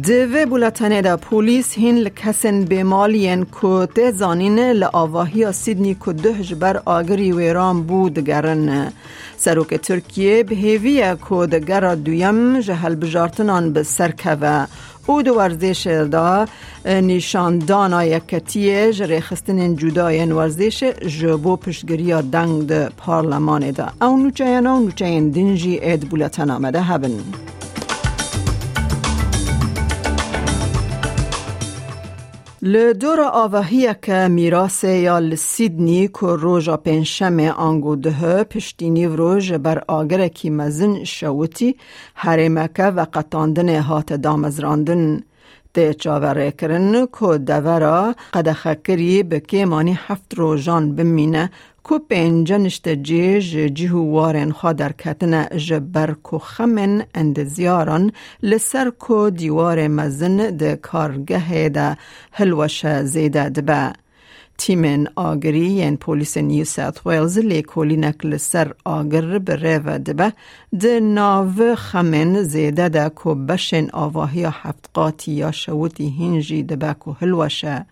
دوی بولتانه دا پولیس هین لکسن بیمالین که ده زانین لآواهی سیدنی که ده جبر آگری ویران بود گرن. سروک ترکیه به هیویه که دگر دویم جهل بجارتنان به سرکوه. او دو ورزش دا نشاندان یکتیه جره خستن جدای ورزش جبو پشگری دنگ ده پارلمان دا. او نوچه او نوچه دنجی اید بولتان آمده هبن. لدور آواهی که میراس یا لسیدنی که روژا پنشم آنگو ده پشتینی و روژ بر آگر کی مزن شوتی حرمکه و قطاندن هات دامزراندن ده چاوره کرن که دورا قدخکری به مانی هفت روژان بمینه کو نشته جیج جیهو وارن در کتن جبر کو خمن اند زیاران لسر کو دیوار مزن ده کارگه ده هلوش زیده دبه. تیمن آگری ین پولیس نیو ساوت ویلز لیکولی نکل سر آگر بره و دبه ده ناو خمن زیده ده کو بشن آواهی هفت قاتی یا شوتی هنجی دبه کو هلوشه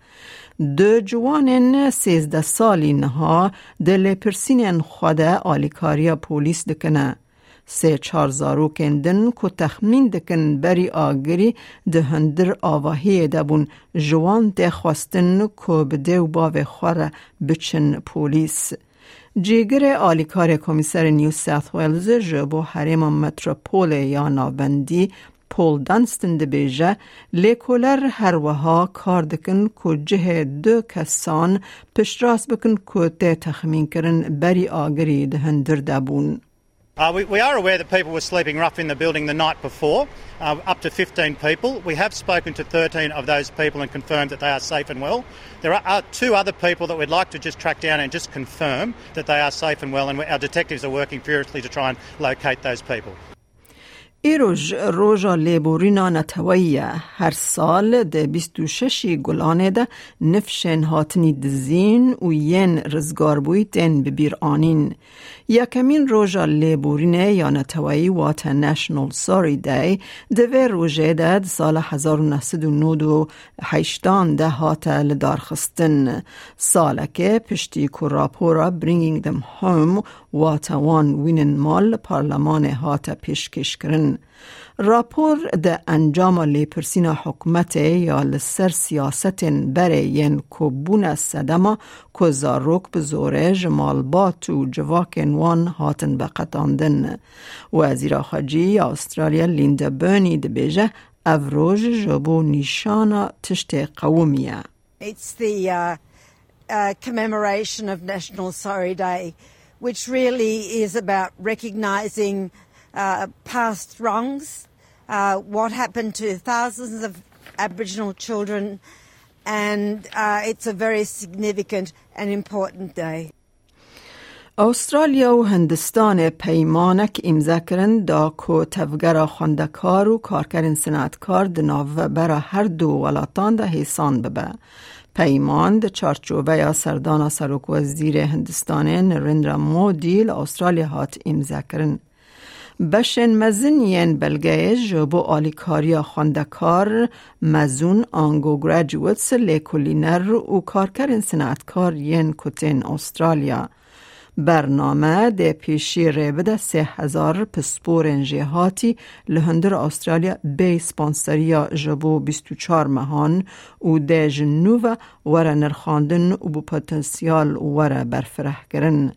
دو جوانن سیزده سالی نها دل پرسینن خوده آلیکاریا پولیس دکنه. سه چار زارو کندن که تخمین دکن بری آگری ده هندر آواهی دبون جوان ده خواستن که بده و باو خوره بچن پولیس. جیگر آلیکار کمیسر نیو ساث ویلز جبو حریم متروپول یا نابندی پول دانستن بیجه لیکولر هر وها کار دکن که جه دو کسان پشت راست بکن که ته تخمین کرن بری آگری دهن دردابون. Uh, we, we, are aware that people were sleeping rough in the building the night before, uh, up to 15 people. We have spoken to 13 of those people and confirmed that they are safe and well. There are uh, two other people that we'd like to just track down and just confirm that they are safe and well, and our detectives are working furiously to try and locate those people. ایروژ روژا لیبورینا نتویه هر سال ده بیستو ششی گلانه ده نفشن هاتنی دزین و ین رزگار بویتن ببیر آنین. یکمین روژا لیبورینه یا نتویی وات نشنال ساری دی دوه روژه ده سال 1998 ده هات لدار خستن. سالکه پشتی که راپورا برینگینگ دم هوم واتوان وینن مال پارلمان هات پیشکش کرن. راپور ده انجام لیپرسین حکومت یا لسر سیاست بره ین کبون صدما که زاروک به زوره جمالبات و جواکن وان هاتن بقتاندن. وزیر خاجی استرالیا لیندا برنی ده بیجه افروج جبو نیشانا تشت قومیه. It's the uh, uh, commemoration of National Sorry Day, which really is about recognising uh, past wrongs, uh, what happened to thousands of Aboriginal children, and uh, it's a very significant and important day. استرالیا و هندستان پیمانک امضا کردن دا کو تفگر خواندکار و کارکرین صنعتکار دناو برا هر دو ولاتان ده حسان ببه. پیمان د چارچوبه یا سردان سروک وزیر هندستان نریندرا مودی استرالیا هات امضا کردن. بشن مزن ین بلگه جبو آلیکاریا خواندکار مزون آنگو گراجویتس لیکولینر و کارکرین صنعتکار ین کتین استرالیا. برنامه ده پیشی ریبه سه هزار پسپور جهاتی لهندر استرالیا بی سپانسریا جبو 24 مهان و ده جنوب وره نرخاندن و بو پتنسیال وره برفره کرن.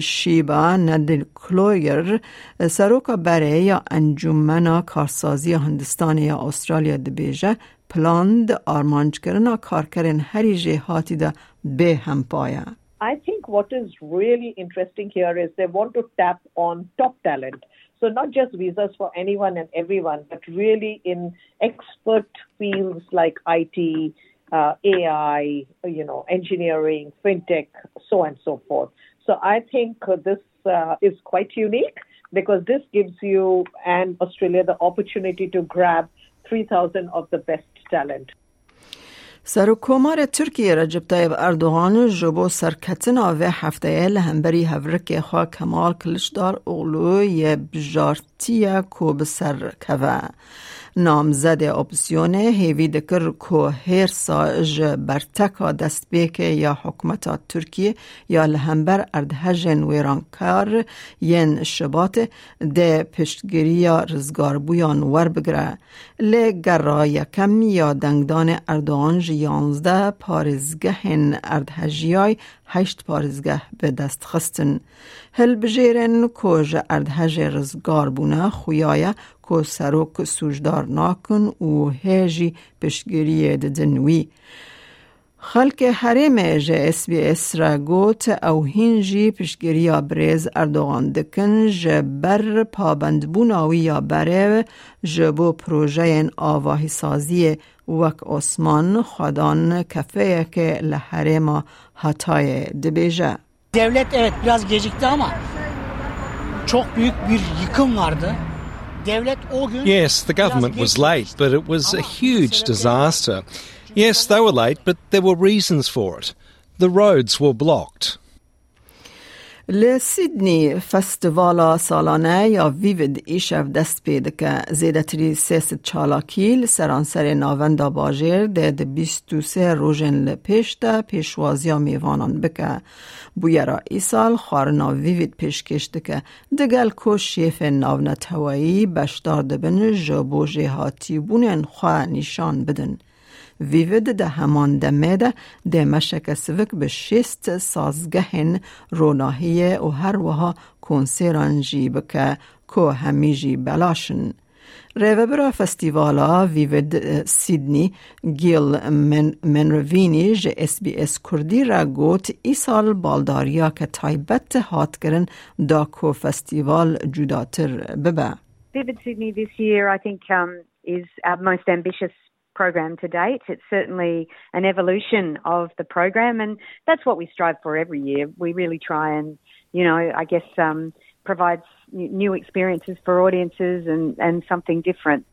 شیبا ندل کلویر سروکا برای یا انجمنا کارسازی هندستان یا استرالیا دبیجه پلان ده آرمانج کرنا کارکرین هری جهاتی ده به هم پایه. I think what is really interesting here is they want to tap on top talent. So not just visas for anyone and everyone, but really in expert fields like IT, uh, AI, you know, engineering, fintech, so on and so forth. So I think uh, this uh, is quite unique because this gives you and Australia the opportunity to grab 3,000 of the best talent. سرکومار ترکیه رجب طیب اردوغان جبو سرکتنا و هفته لهمبری هفرک خواه کمال کلشدار اغلو یه بجارتیه کو بسر کوه. نامزد اپسیون هیوی دکر که هر ساج برتکا دست بیکه یا حکمت ترکیه یا لهمبر اردهجن ویرانکار ین شبات ده پشتگیری یا رزگار بویان ور بگره لگرا یکم یا دنگدان اردوان یانزده پارزگهن اردهجیای هشت پارزگه به دست خستن. هل بجیرن کج اردهج رزگار بونه خویایه که سروک سوجدار ناکن و هیجی پشگیری دنوی. خلک حریم جه اس بی اس را گوت او هینجی پشگیری بریز اردوغان دکن جه بر پابند بوناوی یا بره جه بو پروژه این آواهی سازی وک osman خدان kafeye که لحرم hatay dibêje. Devlet evet biraz gecikti ama çok büyük bir yıkım vardı. Devlet o gün Yes, the government was late, but it was a oh, huge disaster. Yes, they were late, but there were reasons for it. The roads were blocked. لسیدنی فستیوالا سالانه یا ویود ایشف دست پید که زیده تری سیست چالاکیل سرانسر ناوندا باجر ده ده بیستو سه روژن لپیشت پیشوازیا میوانان بکه بویرا ای سال خارنا ویوید پیشکشت که دگل کو شیف ناونت هوایی بشدار دبن جبو جهاتی بونن خواه نشان بدن. ویود ده همان دمه ده ده مشک سوک به شست سازگهن روناهیه و هر وها کنسیران جی بکه که همیجی بلاشن. ریوبرا فستیوالا ویود سیدنی گیل من منروینی جه اس بی اس کردی را گوت ای سال بالداریا که تایبت هات کرن دا کو فستیوال جداتر ببه. Vivid Sydney this year, I think, um, is our most ambitious program to date. It's certainly an evolution of the program, and that's what we strive for every year. We really try and, you know, I guess um, provide new experiences for audiences and, and something different.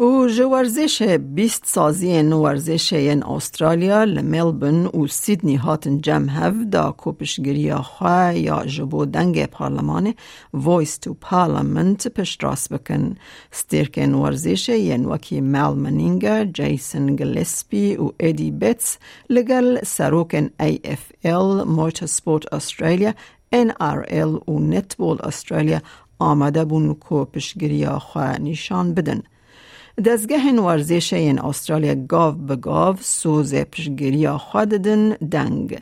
او ورزش بیست سازی این ورزش این استرالیا لملبن و سیدنی هاتن جمع هف دا کوپشگیری خواه یا جبو دنگ پارلمان ویس تو پارلمنت پشت راست بکن ستیرکن ورزش این وکی مال منینگا جیسن گلسپی و ایدی بیتس لگل سروکن ای اف ال موتور سپورت استرالیا NRL و نتبول استرالیا آمده بون کوپشگیری خواه نشان بدن. دزگه ورزش این استرالیا گاو به گاو سوز پشگیری خوددن دنگ.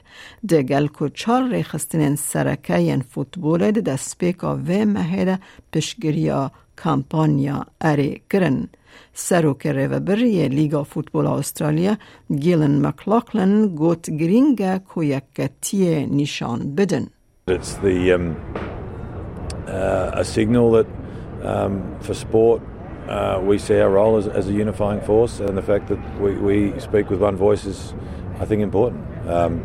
دگل کو چار ریخستن سرکه این فوتبول دست پیکا و مهده پشگیری کامپانیا اری کرن. سروک ریوبری لیگا فوتبول استرالیا گیلن مکلاکلن گوت گرینگا کو یکتی نشان بدن. It's the um, uh, a signal that um, for sport uh, we see our role as, as, a unifying force, and the fact that we, we speak with one voice is, I think, important. Um,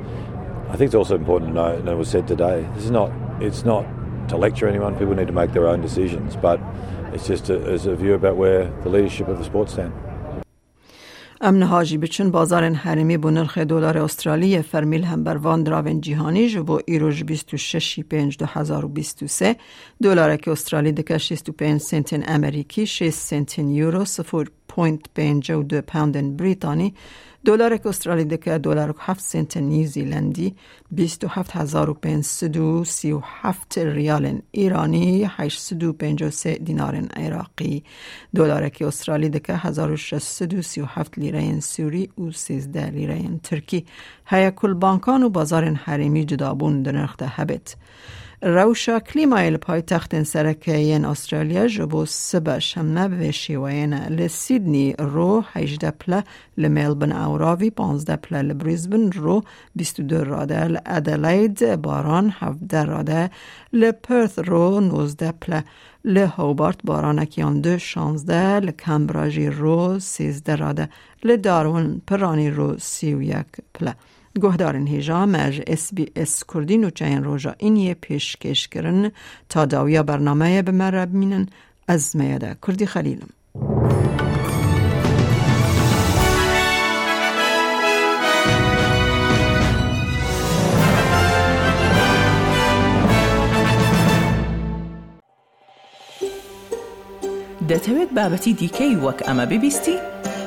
I think it's also important to know, and it was said today, this is not, it's not to lecture anyone. People need to make their own decisions, but it's just a, as a view about where the leadership of the sport stand. امن هاجی بچن بازار حرمی بو نرخ دلار استرالی فرمیل هم بر وان دراون جیهانی جو بو ایروج 26 پنج دو هزار و بیست و سه. دلار که استرالی دکه 65 سنتین امریکی 6 سنتین یورو صفر پوینت پنج و دو پوندن بریتانی. دلار استرالی دکه دلار و هفت سنت نیوزیلندی بیست و هفت هزار و پنسد و سی و هفت ریال ایرانی هشت و پنج و سه دینار عراقی. دلار استرالی دکه هزار و شست و سی و هفت لیره سوری و سیزده لیره ترکی. هیا کل بانکان و بازار حریمی جدابون در نرخ هبت. روشا کلیمای پای تخت سرکه استرالیا جبو سبا شمنه به شیوین لسیدنی رو 18 پله لملبن اوراوی 15 پله لبریزبن رو 22 راده لادلید باران 17 راده لپرث رو 19 پله لهوبارت بارانکیان دو 16 لکمبراجی رو 13 راده لدارون پرانی رو 31 پله. گهدارن هیجا مج اس بی اس کردین و چین روژا اینیه پیشکش کرن تا داویا برنامه بمرب مینن از میاده کردی خلیلم دەتەوێت بابەتی دیکەی وەک ئەمە ببیستی؟